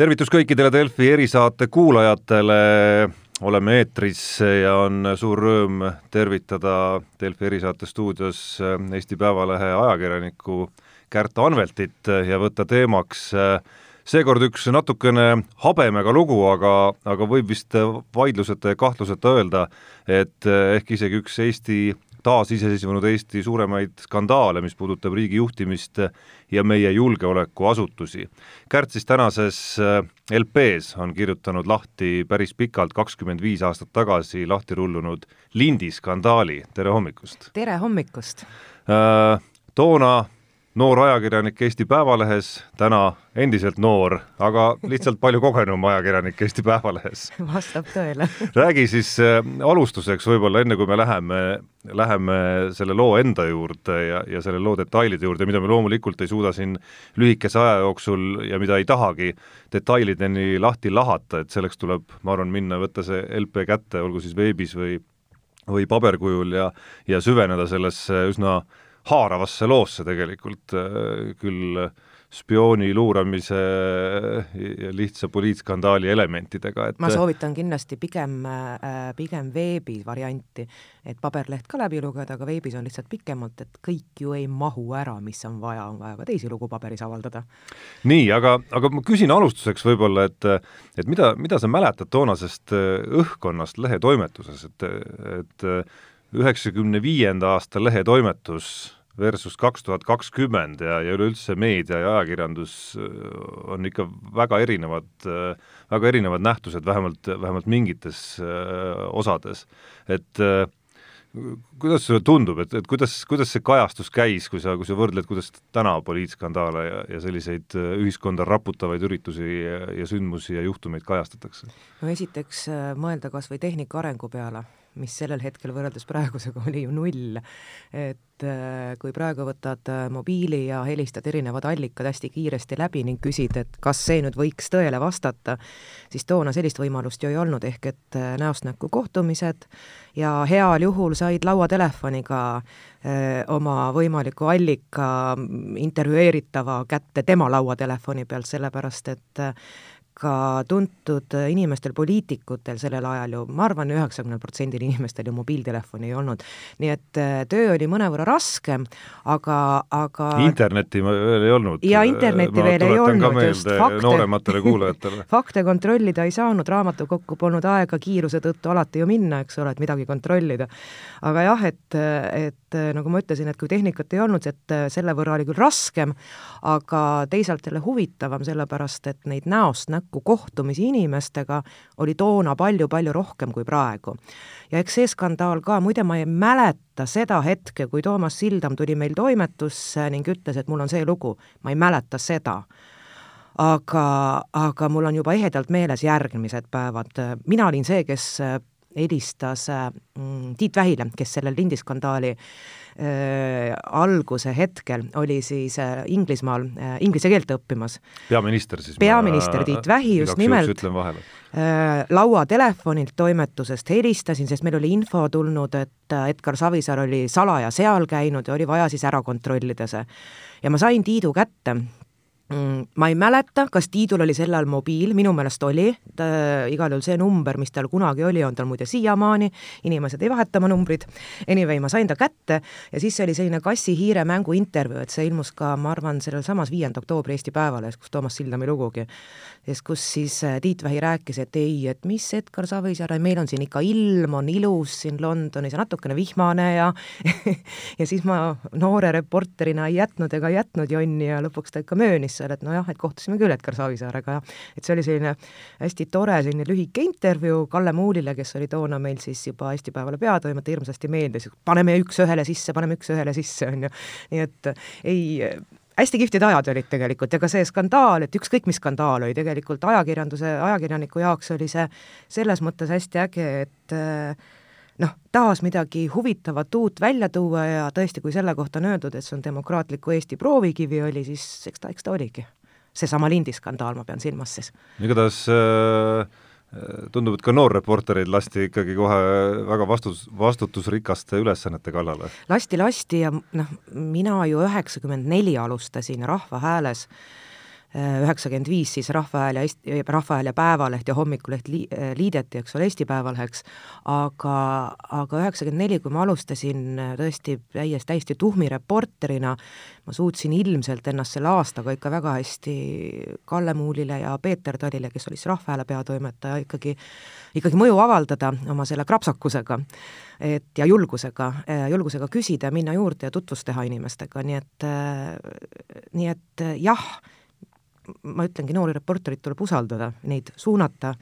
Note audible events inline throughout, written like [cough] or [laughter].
tervitus kõikidele Delfi erisaate kuulajatele, oleme eetris ja on suur rõõm tervitada Delfi erisaate stuudios Eesti Päevalehe ajakirjanikku Kärt Anveltit ja võtta teemaks seekord üks natukene habemega lugu, aga, aga võib vist vaidluseta ja kahtluseta öelda, et ehk isegi üks Eesti taasiseseisvunud Eesti suuremaid skandaale, mis puudutab riigi juhtimist ja meie julgeolekuasutusi. Kärt siis tänases äh, LP-s on kirjutanud lahti päris pikalt, kakskümmend viis aastat tagasi lahti rullunud Lindi skandaali, tere hommikust! tere hommikust! Äh, toona noor ajakirjanik Eesti Päevalehes, täna endiselt noor, aga lihtsalt palju kogenum ajakirjanik Eesti Päevalehes. [laughs] vastab tõele [laughs] räägi siis äh, alustuseks võib-olla, enne kui me läheme, läheme selle loo enda juurde ja, ja selle loo detailide juurde, mida me loomulikult ei suuda siin lühikese aja jooksul ja mida ei tahagi detailideni lahti lahata, et selleks tuleb, ma arvan, minna, võtta see LP kätte, olgu siis veebis või või paberkujul ja, ja süveneda sellesse üsna äh, haaravasse loosse tegelikult, äh, küll spiooni luuramise ja lihtsa poliitskandaali elementidega, et ma soovitan kindlasti pigem, äh, pigem veebi varianti, et paberleht ka läbi lugeda, aga veebis on lihtsalt pikemalt, et kõik ju ei mahu ära, mis on vaja, on vaja ka teisi lugu paberis avaldada. nii, aga, aga ma küsin alustuseks võib-olla, et et mida, mida sa mäletad toonasest õhkkonnast lehetoimetuses, et, et üheksakümne viienda aasta lehetoimetus versus kaks tuhat kakskümmend ja, ja üleüldse meedia ja ajakirjandus äh, on ikka väga erinevad, äh, väga erinevad nähtused, vähemalt, vähemalt mingites äh, osades. et kuidas sulle tundub, et, et kuidas, kuidas see kajastus käis, kui sa, kui sa võrdled, kuidas täna poliitskandaale ja, ja selliseid ühiskonda raputavaid üritusi ja, ja sündmusi ja juhtumeid kajastatakse? no esiteks mõelda kas või tehnika arengu peale mis sellel hetkel võrreldes praegusega [laughs] oli ju null. et äh, kui praegu võtad äh, mobiili ja helistad erinevad allikad hästi kiiresti läbi ning küsid, et kas see nüüd võiks tõele vastata, siis toona sellist võimalust ju ei olnud, ehk et äh, näost näkku kohtumised ja heal juhul said lauatelefoniga oma võimaliku allika intervjueeritava kätte tema lauatelefoni pealt, sellepärast et ka tuntud inimestel, poliitikutel sellel ajal ju, ma arvan, üheksakümnel protsendil inimestel ju mobiiltelefoni ei olnud. nii et äh, töö oli mõnevõrra raskem, aga, aga internetti veel ei olnud. ja internetti ma veel ei olnud, just fakte noorematele kuulajatele [laughs] fakte kontrollida ei saanud, raamatukokku polnud aega kiiruse tõttu alati ju minna, eks ole, et midagi kontrollida. aga jah, et, et nagu ma ütlesin, et kui tehnikat ei olnud, et selle võrra oli küll raskem, aga teisalt jälle huvitavam, sellepärast et neid näost näkku kokku kohtumisi inimestega oli toona palju-palju rohkem kui praegu. ja eks see skandaal ka, muide ma ei mäleta seda hetke, kui Toomas Sildam tuli meil toimetusse ning ütles, et mul on see lugu, ma ei mäleta seda. Aga, aga mul on juba ehedalt meeles järgmised päevad, mina olin see, kes helistas mm, Tiit Vähile, kes selle lindiskandaali äh, alguse hetkel oli siis äh, Inglismaal äh, inglise keelt õppimas. peaminister siis? peaminister Tiit Vähi just nimelt äh, lauatelefonilt toimetusest helistasin, sest meil oli info tulnud, et äh, Edgar Savisaar oli salaja seal käinud ja oli vaja siis ära kontrollida see. ja ma sain Tiidu kätte ma ei mäleta, kas Tiidul oli sel ajal mobiil, minu meelest oli, igal juhul see number, mis tal kunagi oli, on tal muide siiamaani, inimesed ei vaheta oma numbrid, anyway, ma sain ta kätte ja siis oli selline kassi-hiire mängu intervjuu, et see ilmus ka, ma arvan, sellel samas viienda oktoobri Eesti Päevalehes, kus Toomas Sildami lugugi, sest kus siis äh, Tiit Vähi rääkis, et ei, et mis Edgar Savisaar, meil on siin ikka ilm on ilus siin Londonis ja natukene vihmane ja [laughs] ja siis ma noore reporterina ei jätnud ega jätnud jonni ja lõpuks ta ikka möönis seal, et nojah, et kohtusime küll Edgar Savisaarega ja et see oli selline hästi tore selline lühike intervjuu Kalle Muulile, kes oli toona meil siis juba Eesti Päevalehe peatoimetaja, hirmsasti meeldis, paneme üks-ühele sisse, paneme üks-ühele sisse, on ju. nii et ei, hästi kihvtid ajad olid tegelikult ja ka see skandaal, et ükskõik mis skandaal oli tegelikult ajakirjanduse, ajakirjaniku jaoks oli see selles mõttes hästi äge, et noh, taas midagi huvitavat uut välja tuua ja tõesti, kui selle kohta on öeldud, et see on demokraatliku Eesti proovikivi oli, siis eks ta, eks ta oligi. seesama Lindi skandaal, ma pean silmas siis. igatahes äh, tundub, et ka noorreportereid lasti ikkagi kohe väga vastus, vastutusrikaste ülesannete kallale. lasti, lasti ja noh, mina ju üheksakümmend neli alustasin Rahva Hääles üheksakümmend viis siis Rahvahääl ja Eesti, Rahvahääl ja Päevaleht ja Hommikuleht li-, liideti, eks ole, Eesti Päevaleheks, aga, aga üheksakümmend neli, kui ma alustasin tõesti täiesti, täiesti tuhmi reporterina, ma suutsin ilmselt ennast selle aastaga ikka väga hästi Kalle Muulile ja Peeter Talile, kes oli siis Rahvahääle peatoimetaja, ikkagi, ikkagi mõju avaldada oma selle krapsakusega et ja julgusega, julgusega küsida, minna juurde ja tutvust teha inimestega, nii et, nii et jah, ma ütlengi, noori reporterid tuleb usaldada, neid suunata,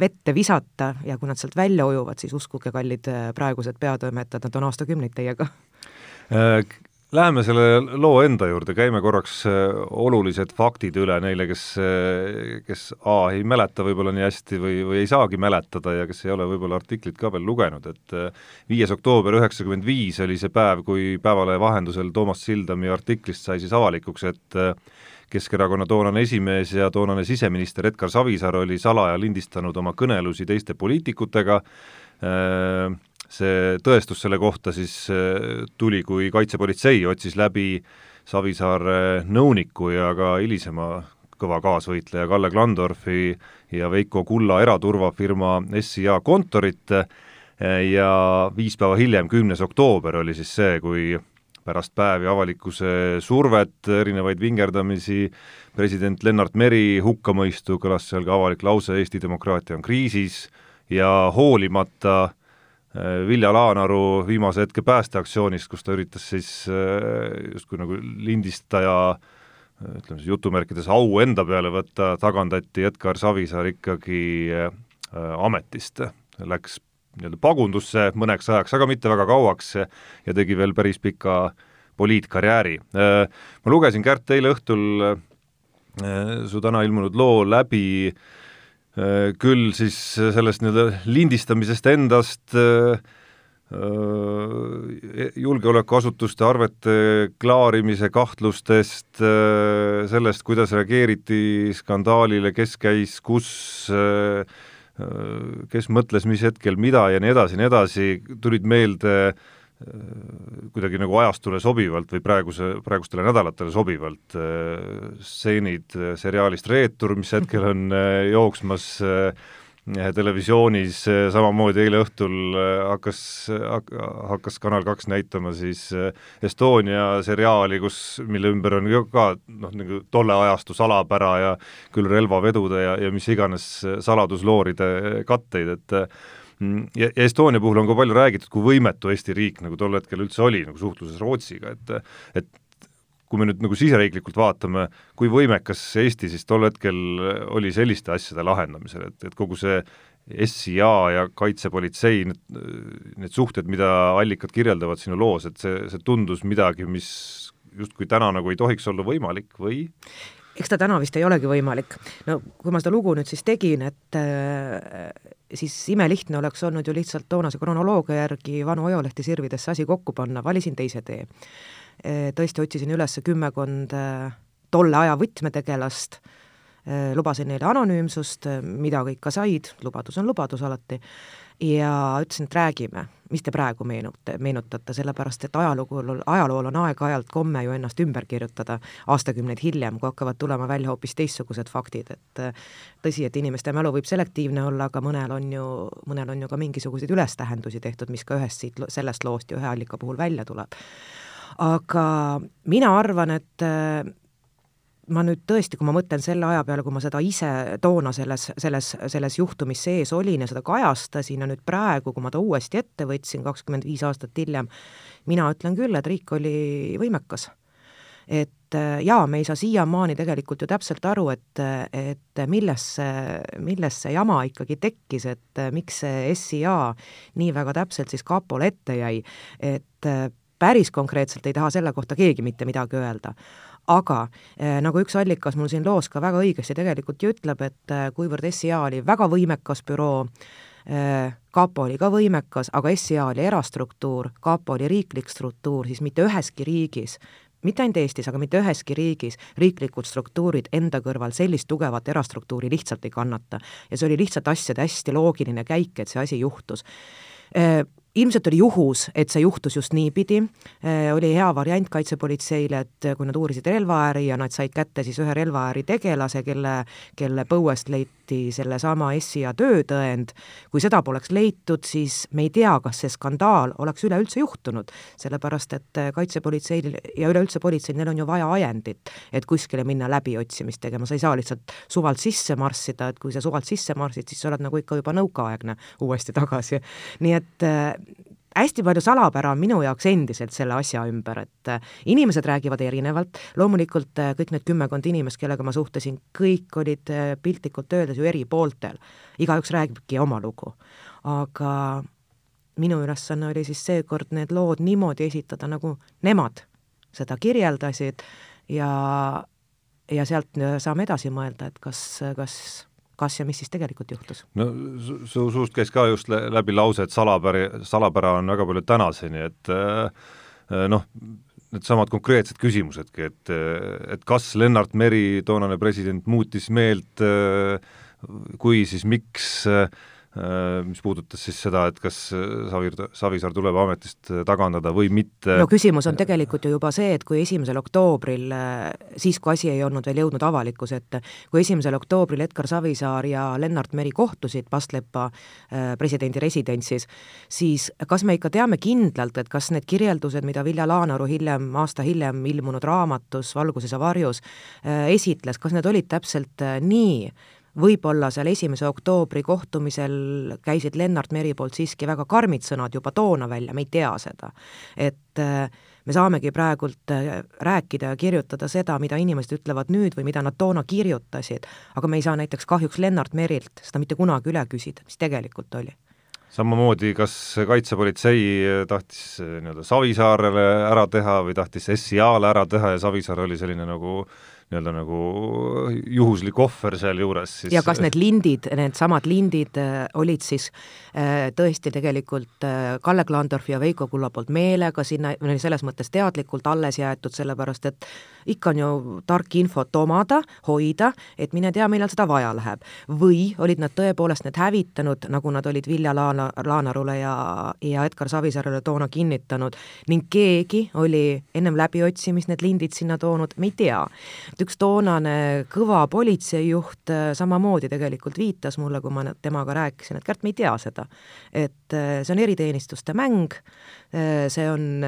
vette visata ja kui nad sealt välja ujuvad, siis uskuge, kallid praegused peatoimetajad, nad on aastakümneid teiega. Äh, Läheme selle loo enda juurde, käime korraks äh, olulised faktid üle neile, kes, äh, kes A ei mäleta võib-olla nii hästi või, või ei saagi mäletada ja kes ei ole võib-olla artiklit ka veel lugenud, et viies oktoober üheksakümmend viis oli see päev, kui Päevalehe vahendusel Toomas Sildami artiklist sai siis avalikuks, et Keskerakonna toonane esimees ja toonane siseminister Edgar Savisaar oli salaja lindistanud oma kõnelusi teiste poliitikutega, see tõestus selle kohta siis tuli, kui kaitsepolitsei otsis läbi Savisaare nõuniku ja ka hilisema kõva kaasvõitleja Kalle Klandorfi ja Veiko Kulla eraturvafirma SIA kontorit. Ja viis päeva hiljem, kümnes oktoober oli siis see, kui pärast päevi avalikkuse survet, erinevaid vingerdamisi, president Lennart Meri hukkamõistu, kõlas seal ka avalik lause Eesti demokraatia on kriisis ja hoolimata äh, Vilja Laanaru viimase hetke päästeaktsioonist, kus ta üritas siis äh, justkui nagu lindistaja ütleme siis jutumärkides au enda peale võtta, tagandati Edgar Savisaar ikkagi äh, ametist, läks nii-öelda pagundusse mõneks ajaks, aga mitte väga kauaks ja tegi veel päris pika poliitkarjääri. Ma lugesin, Kärt, eile õhtul äh, su täna ilmunud loo läbi äh, küll siis sellest nii-öelda lindistamisest endast, äh, julgeolekuasutuste arvete klaarimise kahtlustest, sellest, kuidas reageeriti skandaalile, kes käis kus äh, kes mõtles mis hetkel mida ja nii edasi ja nii edasi, tulid meelde äh, kuidagi nagu ajastule sobivalt või praeguse, praegustele nädalatele sobivalt äh, stseenid seriaalist Reetur, mis hetkel [laughs] on äh, jooksmas televisioonis samamoodi eile õhtul äh, hakkas, hakkas Kanal kaks näitama siis Estonia seriaali, kus, mille ümber on ka noh, nagu tolle ajastu salapära ja küll relvavedude ja, ja mis iganes saladuslooride katteid, et mm, ja, ja Estonia puhul on ka palju räägitud, kui võimetu Eesti riik nagu tol hetkel üldse oli nagu suhtluses Rootsiga, et et kui me nüüd nagu siseriiklikult vaatame, kui võimekas Eesti siis tol hetkel oli selliste asjade lahendamisel, et, et kogu see SIA ja kaitsepolitsei, need, need suhted, mida allikad kirjeldavad sinu loos, et see, see tundus midagi, mis justkui täna nagu ei tohiks olla võimalik või? eks ta täna vist ei olegi võimalik. no kui ma seda lugu nüüd siis tegin, et äh, siis imelihtne oleks olnud ju lihtsalt toonase kronoloogia järgi vanu ajalehti sirvidesse asi kokku panna, valisin teise tee tõesti otsisin üles kümmekond eh, tolle aja võtmetegelast, lubasin neile anonüümsust, mida kõik ka said, lubadus on lubadus alati, ja ütlesin, et räägime, mis te praegu meenute, meenutate, sellepärast et ajalugul, ajalool on aeg-ajalt komme ju ennast ümber kirjutada. Aastakümneid hiljem, kui hakkavad tulema välja hoopis teistsugused faktid, et tõsi, et inimeste mälu võib selektiivne olla, aga mõnel on ju, mõnel on ju ka mingisuguseid ülestähendusi tehtud, mis ka ühest siit, sellest loost ju ühe allika puhul välja tuleb aga mina arvan, et äh, ma nüüd tõesti, kui ma mõtlen selle aja peale, kui ma seda ise toona selles, selles, selles juhtumis sees olin ja seda kajastasin ja nüüd praegu, kui ma ta uuesti ette võtsin, kakskümmend viis aastat hiljem, mina ütlen küll, et riik oli võimekas. et äh, jaa, me ei saa siiamaani tegelikult ju täpselt aru, et, et milles see, milles see jama ikkagi tekkis, et miks see SIA nii väga täpselt siis kapole ette jäi, et päris konkreetselt ei taha selle kohta keegi mitte midagi öelda. aga eh, nagu üks allikas mul siin loos ka väga õigesti tegelikult ju ütleb, et eh, kuivõrd SIA oli väga võimekas büroo, eh, kapo oli ka võimekas, aga SIA oli erastruktuur, kapo oli riiklik struktuur, siis mitte üheski riigis mitte ainult Eestis, aga mitte üheski riigis riiklikud struktuurid enda kõrval sellist tugevat erastruktuuri lihtsalt ei kannata. ja see oli lihtsalt asjade hästi loogiline käik, et see asi juhtus ilmselt oli juhus, et see juhtus just niipidi, oli hea variant kaitsepolitseile, et kui nad uurisid relvaäri ja nad said kätte siis ühe relvaäri tegelase, kelle, kelle põuest leiti sellesama SIA töötõend, kui seda poleks leitud, siis me ei tea, kas see skandaal oleks üleüldse juhtunud, sellepärast et kaitsepolitseil ja üleüldse politseil, neil on ju vaja ajendit, et kuskile minna läbiotsimist tegema, sa ei saa lihtsalt suvalt sisse marssida, et kui sa suvalt sisse marssid, siis sa oled nagu ikka juba nõukaaegne uuesti tagasi. nii et hästi palju salapära on minu jaoks endiselt selle asja ümber, et äh, inimesed räägivad erinevalt, loomulikult äh, kõik need kümmekond inimest, kellega ma suhtlesin, kõik olid äh, piltlikult öeldes ju eri pooltel. igaüks räägibki oma lugu. aga minu ülesanne oli siis seekord need lood niimoodi esitada, nagu nemad seda kirjeldasid ja, ja sealt saame edasi mõelda, et kas, kas kas ja mis siis tegelikult juhtus? no su, su suust käis ka just läbi lause, et salapäri, salapära on väga palju tänaseni, et äh, äh, noh, needsamad konkreetsed küsimusedki, et, et kas Lennart Meri, toonane president, muutis meelt, äh, kui, siis miks äh, Äh, mis puudutas siis seda, et kas Savir, Savisaar tuleb ametist tagandada või mitte. no küsimus on tegelikult ju juba see, et kui esimesel oktoobril, äh, siis kui asi ei olnud veel jõudnud avalikkuse ette, kui esimesel oktoobril Edgar Savisaar ja Lennart Meri kohtusid Pastlepa äh, presidendi residentsis, siis kas me ikka teame kindlalt, et kas need kirjeldused, mida Vilja Laanaru hiljem, aasta hiljem ilmunud raamatus Valguses ja varjus esitles, kas need olid täpselt nii, võib-olla seal esimese oktoobri kohtumisel käisid Lennart Meri poolt siiski väga karmid sõnad juba toona välja, me ei tea seda. et äh, me saamegi praegult äh, rääkida ja kirjutada seda, mida inimesed ütlevad nüüd või mida nad toona kirjutasid, aga me ei saa näiteks kahjuks Lennart Merilt seda mitte kunagi üle küsida, mis tegelikult oli samamoodi, kas kaitsepolitsei tahtis äh, nii-öelda Savisaarele ära teha või tahtis SIA-le ära teha ja Savisaar oli selline nagu äh, nii-öelda nagu juhuslik ohver sealjuures siis ja kas need lindid, needsamad lindid äh, olid siis äh, tõesti tegelikult äh, Kalle Klandorf ja Veiko Kulla poolt meelega sinna, selles mõttes teadlikult alles jäetud, sellepärast et ikka on ju tark infot omada, hoida, et mine tea, millal seda vaja läheb. või olid nad tõepoolest need hävitanud, nagu nad olid Vilja Laana, Laanarule ja, ja Edgar Savisaarele toona kinnitanud ning keegi oli ennem läbiotsimist need lindid sinna toonud, me ei tea et üks toonane kõva politseijuht äh, samamoodi tegelikult viitas mulle, kui ma temaga rääkisin, et Kärt, me ei tea seda. et äh, see on eriteenistuste mäng, äh, see on,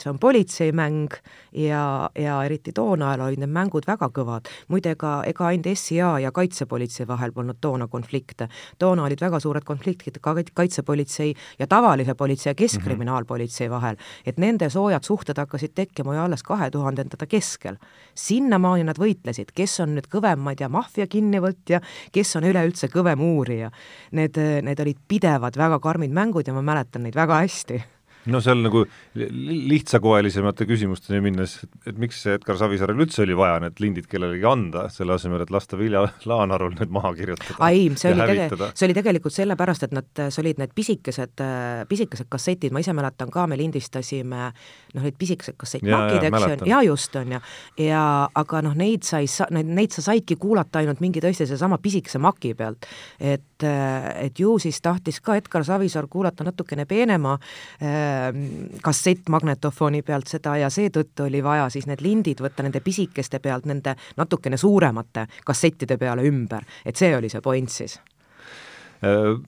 see on politseimäng ja, ja eriti toona ajal olid need mängud väga kõvad. muide, ega, ega ainult SIA ja kaitsepolitsei vahel polnud toona konflikte. toona olid väga suured konfliktid ka kaitsepolitsei ja tavalise politsei ja keskkriminaalpolitsei mhm. vahel, et nende soojad suhted hakkasid tekkima ju alles kahe tuhandendate keskel. sinnamaani siiamaani nad võitlesid, kes on nüüd kõvem, ma ei tea, maffia kinnivõtja, kes on üleüldse kõvem uurija. Need, need olid pidevad väga karmid mängud ja ma mäletan neid väga hästi no seal nagu lihtsakoelisemate küsimusteni minnes, et miks Edgar Savisaarel üldse oli vaja need lindid kellelegi anda, selle asemel, et lasta Vilja Laanarul need maha kirjutada? ei, see oli tege-, see oli tegelikult sellepärast, et nad, see olid need pisikesed, pisikesed kassetid, ma ise mäletan ka, me lindistasime noh, need pisikesed kassettmakid, eks ju, ja just, on ju, ja aga noh, neid sa ei saa, neid, neid sa saidki kuulata ainult mingi tõesti seesama pisikese maki pealt. et, et ju siis tahtis ka Edgar Savisaar kuulata natukene peenema äh, kassettmagnetofoni pealt seda ja seetõttu oli vaja siis need lindid võtta nende pisikeste pealt nende natukene suuremate kassettide peale ümber, et see oli see point siis äh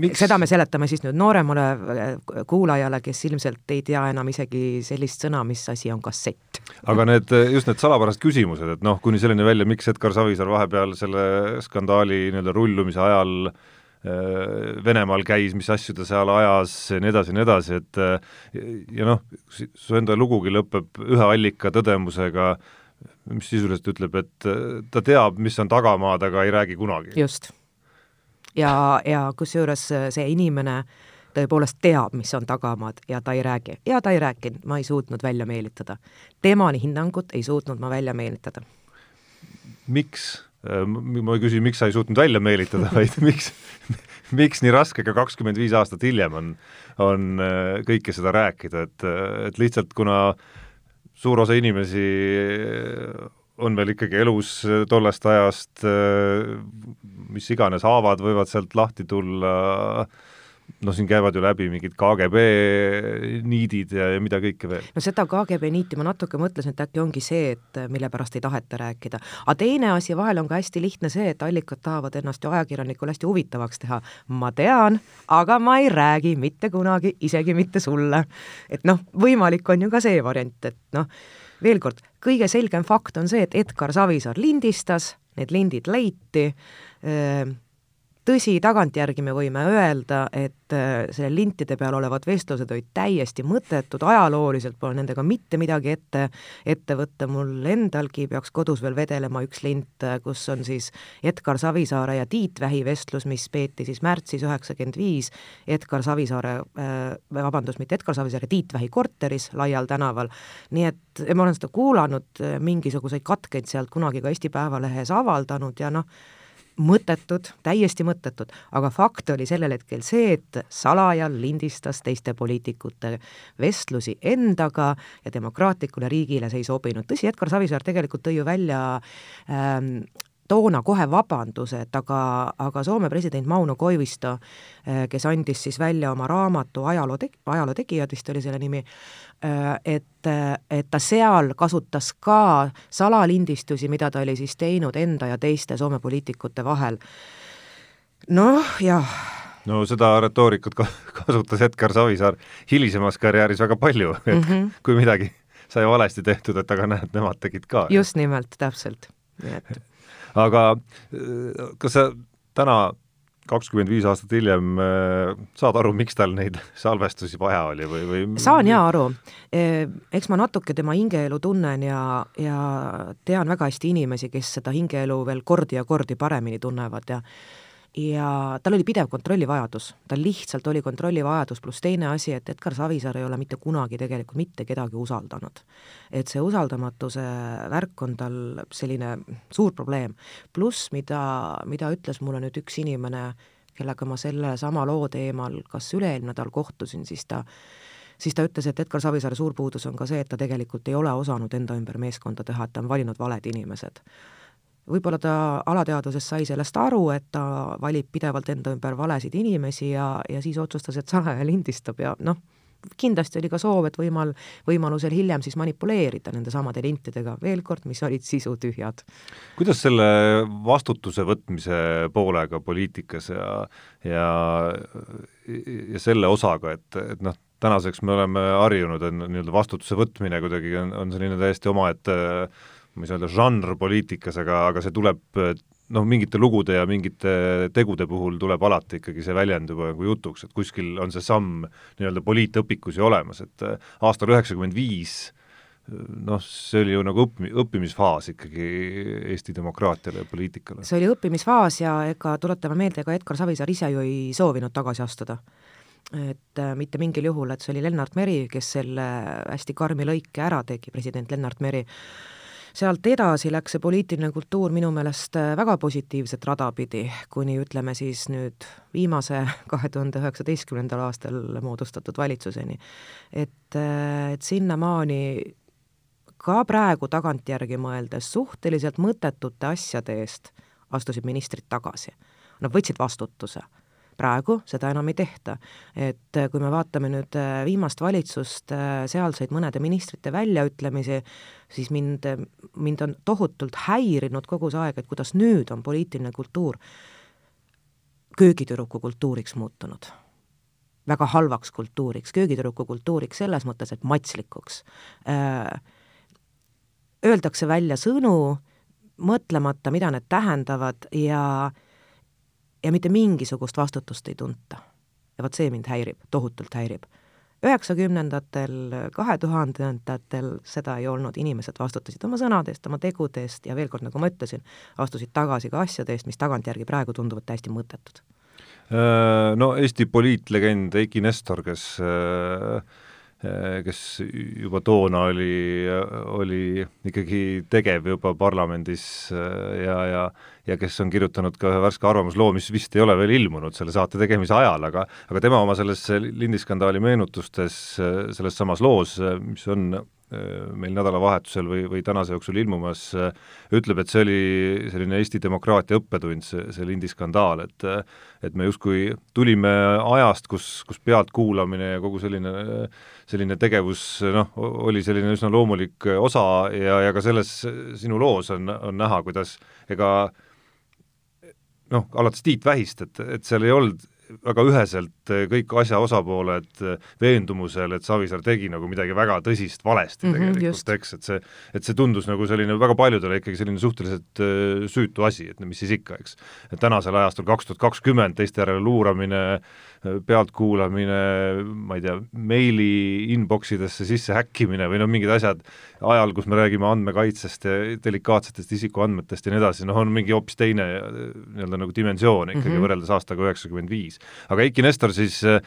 miks seda me seletame siis nüüd nooremale äh, kuulajale, kes ilmselt ei tea enam isegi sellist sõna, mis asi on kassett. aga need, just need salapärased küsimused, et noh, kuni selleni välja, miks Edgar Savisaar vahepeal selle skandaali nii-öelda rullumise ajal Äh, Venemaal käis, mis asju ta seal ajas ja nii edasi ja nii edasi, et äh, ja noh, su enda lugugi lõpeb ühe allika tõdemusega, mis sisuliselt ütleb, et äh, ta teab, mis on tagamaad, aga ei räägi kunagi. just. ja, ja kusjuures see inimene tõepoolest teab, mis on tagamaad ja ta ei räägi. ja ta ei rääkinud, ma ei suutnud välja meelitada. tema hinnangut ei suutnud ma välja meelitada. miks? Äh, ma ei küsi, miks sa ei suutnud välja meelitada, [laughs] vaid miks, miks nii raske ka kakskümmend viis aastat hiljem on, on äh, kõike seda rääkida, et, et lihtsalt kuna suur osa inimesi on veel ikkagi elus tollest ajast, mis iganes haavad võivad sealt lahti tulla, noh, siin käivad ju läbi mingid KGB niidid ja, ja mida kõike veel. no seda KGB niiti ma natuke mõtlesin, et äkki ongi see, et mille pärast ei taheta rääkida. aga teine asi vahel on ka hästi lihtne see, et allikad tahavad ennast ju ajakirjanikule hästi huvitavaks teha. ma tean, aga ma ei räägi mitte kunagi, isegi mitte sulle. et noh, võimalik on ju ka see variant, et noh, veel kord, kõige selgem fakt on see, et Edgar Savisaar lindistas, need lindid leiti, tõsi, tagantjärgi me võime öelda, et äh, selle lintide peal olevad vestlused olid täiesti mõttetud, ajalooliselt pole nendega mitte midagi ette, ette võtta, mul endalgi peaks kodus veel vedelema üks lint, äh, kus on siis Edgar Savisaare ja Tiit Vähi vestlus, mis peeti siis märtsis üheksakümmend viis Edgar Savisaare äh,, vabandust, mitte Edgar Savisaare, Tiit Vähi korteris Laial tänaval. nii et ma olen seda kuulanud, äh, mingisuguseid katkeid sealt kunagi ka Eesti Päevalehes avaldanud ja noh, mõttetud, täiesti mõttetud, aga fakt oli sellel hetkel see, et salaja lindistas teiste poliitikute vestlusi endaga ja demokraatlikule riigile see ei sobinud. tõsi, Edgar Savisaar tegelikult tõi ju välja ähm, toona kohe vabandused, aga, aga Soome president Mauno Koivisto, äh, kes andis siis välja oma raamatu Ajaloo te-, ajaloo tegijad vist oli selle nimi, äh, et, et ta seal kasutas ka salalindistusi, mida ta oli siis teinud enda ja teiste Soome poliitikute vahel. noh, jah no seda retoorikat kasutas Edgar Savisaar hilisemas karjääris väga palju, et mm -hmm. kui midagi sai valesti tehtud, et aga näed, nemad tegid ka. just nimelt, täpselt, nii et aga äh, kas sa täna kakskümmend viis aastat hiljem äh, saad aru, miks tal neid [laughs] salvestusi vaja oli või, või? saan jaa aru. Äh, eks ma natuke tema hingeelu tunnen ja, ja tean väga hästi inimesi, kes seda hingeelu veel kordi ja kordi paremini tunnevad ja ja tal oli pidev kontrollivajadus, tal lihtsalt oli kontrollivajadus, pluss teine asi, et Edgar Savisaar ei ole mitte kunagi tegelikult mitte kedagi usaldanud. et see usaldamatuse värk on tal selline suur probleem. pluss, mida, mida ütles mulle nüüd üks inimene, kellega ma sellesama loo teemal kas üle-eelmine nädal kohtusin, siis ta siis ta ütles, et Edgar Savisaare suur puudus on ka see, et ta tegelikult ei ole osanud enda ümber meeskonda teha, et ta on valinud valed inimesed võib-olla ta alateadvuses sai sellest aru, et ta valib pidevalt enda ümber valesid inimesi ja, ja siis otsustas, et salaja lindistab ja noh, kindlasti oli ka soov, et võimal, võimalusel hiljem siis manipuleerida nendesamade lintidega, veel kord, mis olid sisutühjad. kuidas selle vastutuse võtmise poolega poliitikas ja, ja, ja selle osaga, et, et noh, tänaseks me oleme harjunud, et nii-öelda vastutuse võtmine kuidagi on, on selline täiesti omaette äh, ma ei saa öelda žanr poliitikas, aga, aga see tuleb noh, mingite lugude ja mingite tegude puhul tuleb alati ikkagi see väljend juba nagu jutuks, et kuskil on see samm nii-öelda poliitõpikus ju olemas, et äh, aastal üheksakümmend viis noh, see oli ju nagu õppi-, õppimisfaas ikkagi Eesti demokraatiale ja poliitikale. see oli õppimisfaas ja ega tuletame meelde, ega Edgar Savisaar ise ju ei soovinud tagasi astuda. et äh, mitte mingil juhul, et see oli Lennart Meri, kes selle hästi karmi lõike ära tegi, president Lennart Meri, sealt edasi läks see poliitiline kultuur minu meelest äh, väga positiivset rada pidi, kuni ütleme siis nüüd viimase [laughs] kahe tuhande üheksateistkümnendal aastal moodustatud valitsuseni. et, äh, et sinnamaani ka praegu tagantjärgi mõeldes suhteliselt mõttetute asjade eest astusid ministrid tagasi. Nad võtsid vastutuse praegu seda enam ei tehta. et äh, kui me vaatame nüüd äh, viimast valitsust, äh, sealseid mõnede ministrite väljaütlemisi, siis mind, mind on tohutult häirinud kogu see aeg, et kuidas nüüd on poliitiline kultuur köögitüdruku kultuuriks muutunud väga halvaks kultuuriks, köögitüdruku kultuuriks selles mõttes, et matslikuks. Öeldakse välja sõnu, mõtlemata, mida need tähendavad ja äh, ja mitte mingisugust vastutust ei tunta. ja vot see mind häirib, tohutult häirib. üheksakümnendatel, kahe tuhandendatel seda ei olnud, inimesed vastutasid oma sõnade eest, oma tegude eest ja veel kord, nagu ma ütlesin, astusid tagasi ka asjade eest, mis tagantjärgi praegu tunduvad täiesti mõttetud. Äh, no Eesti poliitlegend Eiki Nestor, kes Äh, kes juba toona oli, oli ikkagi tegev juba parlamendis äh, ja, ja ja kes on kirjutanud ka ühe värske arvamusloo, mis vist ei ole veel ilmunud selle saate tegemise ajal, aga aga tema oma selles lindiskandaali meenutustes äh, selles samas loos, mis on meil nädalavahetusel või, või tänase jooksul ilmumas, ütleb, et see oli selline Eesti demokraatia õppetund, see, see Lindi skandaal, et et me justkui tulime ajast, kus, kus pealtkuulamine ja kogu selline, selline tegevus noh, oli selline üsna loomulik osa ja, ja ka selles sinu loos on, on näha, kuidas ega noh, alates Tiit Vähist, et, et seal ei olnud väga üheselt eh, kõik asja osapooled eh, veendumusel, et Savisaar tegi nagu midagi väga tõsist valesti mm -hmm, tegelikult, eks, et see, et see tundus nagu selline väga paljudele ikkagi selline suhteliselt uh, süütu asi, et mis siis ikka, eks. et tänasel ajastul kaks tuhat kakskümmend teiste järele luuramine pealtkuulamine, ma ei tea, meili inbox idesse sisse häkkimine või noh, mingid asjad ajal, kus me räägime andmekaitsest ja delikaatsetest isikuandmetest ja nii edasi, noh, on mingi hoopis teine nii-öelda nagu dimensioon ikkagi mm -hmm. võrreldes aastaga üheksakümmend viis. aga Eiki Nestor siis äh,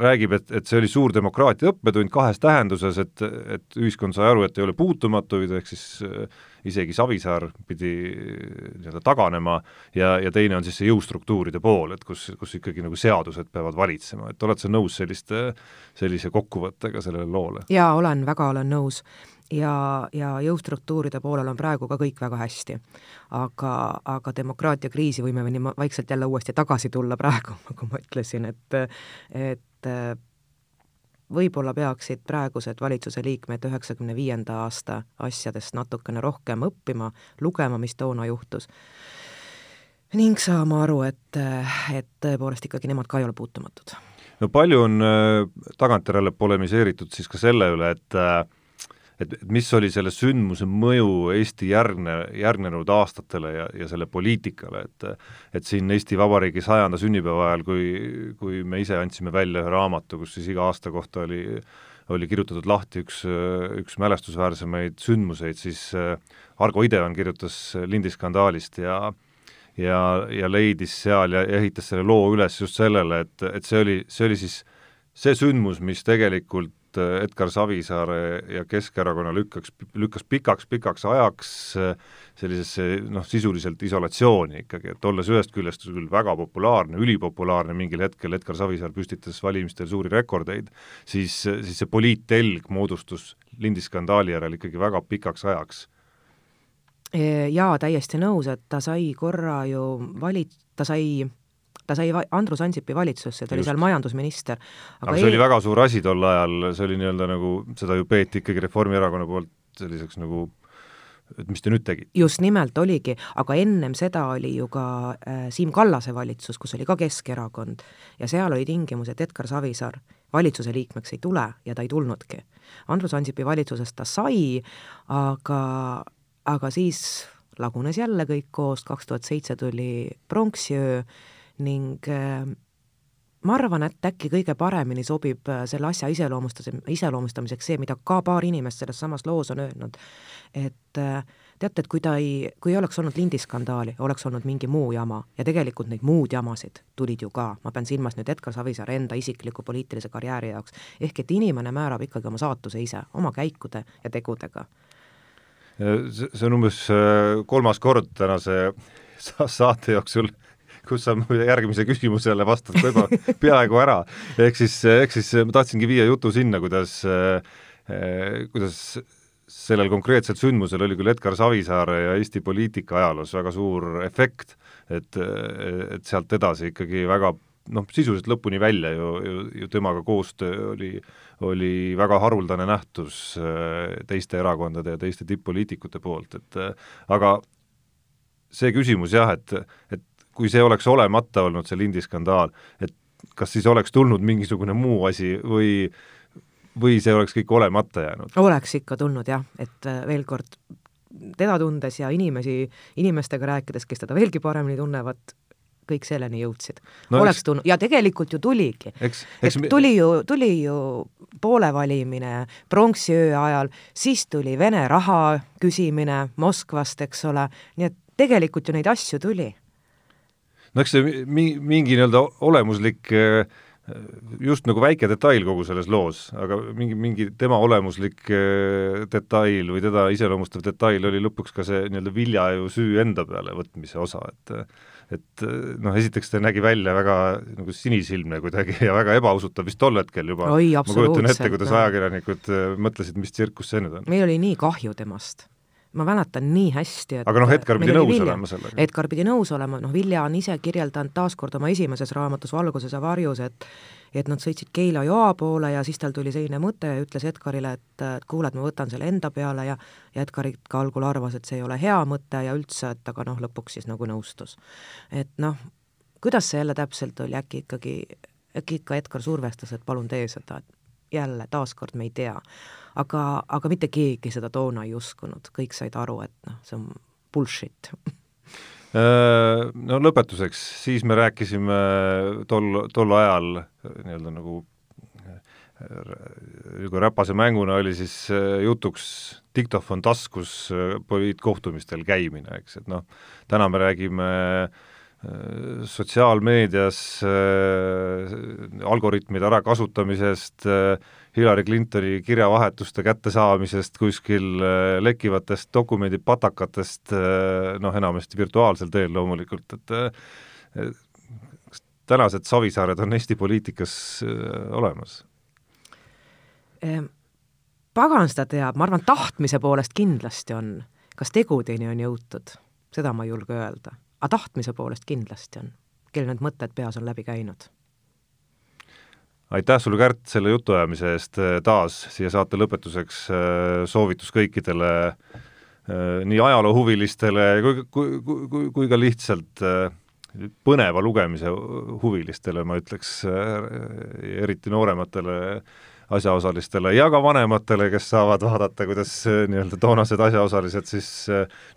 räägib, et, et see oli suur demokraatia õppetund kahes tähenduses, et, et ühiskond sai aru, et ei ole puutumatuid, ehk siis äh, isegi Savisaar pidi nii-öelda taganema ja, ja teine on siis see jõustruktuuride pool, et kus, kus ikkagi nagu seadused peavad valitsema, et oled sa nõus selliste, sellise kokkuvõttega sellele loole? jaa, olen, väga olen nõus ja, ja jõustruktuuride poolel on praegu ka kõik väga hästi. aga, aga demokraatia kriisi võime nii vaikselt jälle uuesti tagasi tulla praegu, [laughs] nagu ma ütlesin, et et võib-olla peaksid praegused valitsuse liikmed üheksakümne viienda aasta asjadest natukene rohkem õppima, lugema, mis toona juhtus, ning saama aru, et, et tõepoolest ikkagi nemad ka ei ole puutumatud. no palju on äh, tagantjärele polemiseeritud siis ka selle üle, et äh, et, et mis oli selle sündmuse mõju Eesti järgne, järgnenud aastatele ja, ja selle poliitikale, et et siin Eesti Vabariigi sajanda sünnipäeva ajal, kui, kui me ise andsime välja ühe raamatu, kus siis iga aasta kohta oli oli kirjutatud lahti üks, üks mälestusväärsemaid sündmuseid, siis Argo Ideon kirjutas Lindi skandaalist ja ja, ja leidis seal ja ehitas selle loo üles just sellele, et, et see oli, see oli siis see sündmus, mis tegelikult et Edgar Savisaare ja Keskerakonna lükkaks, lükkas pikaks-pikaks ajaks äh, sellisesse noh, sisuliselt isolatsiooni ikkagi, et olles ühest küljest küll väga populaarne, ülipopulaarne mingil hetkel, Edgar Savisaar püstitas valimistel suuri rekordeid, siis, siis see poliittelg moodustus Lindi skandaali järel ikkagi väga pikaks ajaks. Jaa, täiesti nõus, et ta sai korra ju vali-, ta sai ta sai Andrus Ansipi valitsusse, ta Just. oli seal majandusminister. aga, aga see ei... oli väga suur asi tol ajal, see oli nii-öelda nagu, seda ju peeti ikkagi Reformierakonna poolt selliseks nagu et mis te nüüd tegite? just nimelt oligi, aga ennem seda oli ju ka äh, Siim Kallase valitsus, kus oli ka Keskerakond ja seal oli tingimus, et Edgar Savisaar valitsuse liikmeks ei tule ja ta ei tulnudki. Andrus Ansipi valitsusest ta sai, aga, aga siis lagunes jälle kõik koos, kaks tuhat seitse tuli pronksiöö ning äh, ma arvan, et äkki kõige paremini sobib äh, selle asja iseloomustas-, iseloomustamiseks see, mida ka paar inimest selles samas loos on öelnud, et äh, teate, et kui ta ei, kui ei oleks olnud lindiskandaali, oleks olnud mingi muu jama. Ja tegelikult neid muud jamasid tulid ju ka, ma pean silmas nüüd Edgar Savisaare enda isikliku poliitilise karjääri jaoks, ehk et inimene määrab ikkagi oma saatuse ise, oma käikude ja tegudega. see on umbes kolmas kord tänase saate jooksul kus sa [laughs] järgmise küsimusele vastad juba peaaegu ära. ehk siis, ehk siis ma tahtsingi viia jutu sinna, kuidas, eh, kuidas sellel konkreetsel sündmusel oli küll Edgar Savisaare ja Eesti poliitika ajaloos väga suur efekt, et, et sealt edasi ikkagi väga noh, sisuliselt lõpuni välja ju, ju, ju temaga koostöö oli, oli väga haruldane nähtus eh, teiste erakondade ja teiste tipp-poliitikute poolt, et aga see küsimus jah, et, et kui see oleks olemata olnud, see Lindi skandaal, et kas siis oleks tulnud mingisugune muu asi või või see oleks kõik olemata jäänud? oleks ikka tulnud jah, et äh, veel kord, teda tundes ja inimesi, inimestega rääkides, kes teda veelgi paremini tunnevad, kõik selleni jõudsid no,. oleks tulnud ja tegelikult ju tuligi. et tuli ju, tuli ju poole valimine pronksiöö ajal, siis tuli Vene raha küsimine Moskvast, eks ole, nii et tegelikult ju neid asju tuli no eks see mi-, mingi nii-öelda olemuslik eh, just nagu väike detail kogu selles loos, aga mingi, mingi tema olemuslik eh, detail või teda iseloomustav detail oli lõpuks ka see nii-öelda vilja ju süü enda peale võtmise osa, et et noh, esiteks ta nägi välja väga nagu sinisilmne kuidagi ja väga ebausutav vist tol hetkel juba. ma kujutan ette, kuidas ajakirjanikud mõtlesid, mis tsirkus see nüüd on. meil oli nii kahju temast ma mäletan nii hästi, et aga noh, Edgar pidi nõus olema sellega. Edgar pidi nõus olema, noh, Vilja on ise kirjeldanud taaskord oma esimeses raamatus Valguses ja varjus, et et nad sõitsid Keila joa poole ja siis tal tuli selline mõte ja ütles Edgarile, et, et kuule, et ma võtan selle enda peale ja ja Edgar ikka algul arvas, et see ei ole hea mõte ja üldse, et aga noh, lõpuks siis nagu nõustus. et noh, kuidas see jälle täpselt oli, äkki ikkagi, äkki ikka Edgar survestas, et palun tee seda, et jälle, taaskord me ei tea. Aga, aga mitte keegi seda toona ei uskunud, kõik said aru, et noh, see on bullshit. Äh, No lõpetuseks, siis me rääkisime tol, tol ajal nii-öelda nagu nagu räpase mänguna oli siis äh, jutuks diktofon taskus poliitkohtumistel käimine, eks, et noh, täna me räägime äh, sotsiaalmeedias äh, algoritmide ärakasutamisest äh,, Hillary Clintoni kirjavahetuste kättesaamisest kuskil äh, lekkivatest dokumendipatakatest äh,, noh, enamasti virtuaalsel teel loomulikult, et äh, kas tänased Savisaared on Eesti poliitikas äh, olemas ehm,? pagan seda teab, ma arvan, tahtmise poolest kindlasti on. kas tegudeni on jõutud, seda ma ei julge öelda aga tahtmise poolest kindlasti on, kellel need mõtted peas on läbi käinud. aitäh sulle, Kärt, selle jutuajamise eest taas siia saate lõpetuseks soovitus kõikidele nii ajaloohuvilistele kui, kui, kui, kui ka lihtsalt põneva lugemise huvilistele, ma ütleks, eriti noorematele asjaosalistele ja ka vanematele, kes saavad vaadata, kuidas nii-öelda toonased asjaosalised siis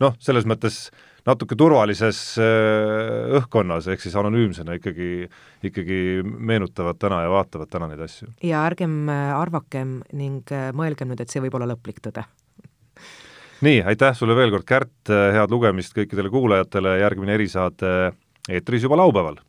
noh, selles mõttes natuke turvalises äh, õhkkonnas, ehk siis anonüümsena ikkagi, ikkagi meenutavad täna ja vaatavad täna neid asju. ja ärgem äh, arvakem ning äh, mõelgem nüüd, et see võib olla lõplik tõde. nii, aitäh sulle veel kord, Kärt, head lugemist kõikidele kuulajatele, järgmine erisaade eetris juba laupäeval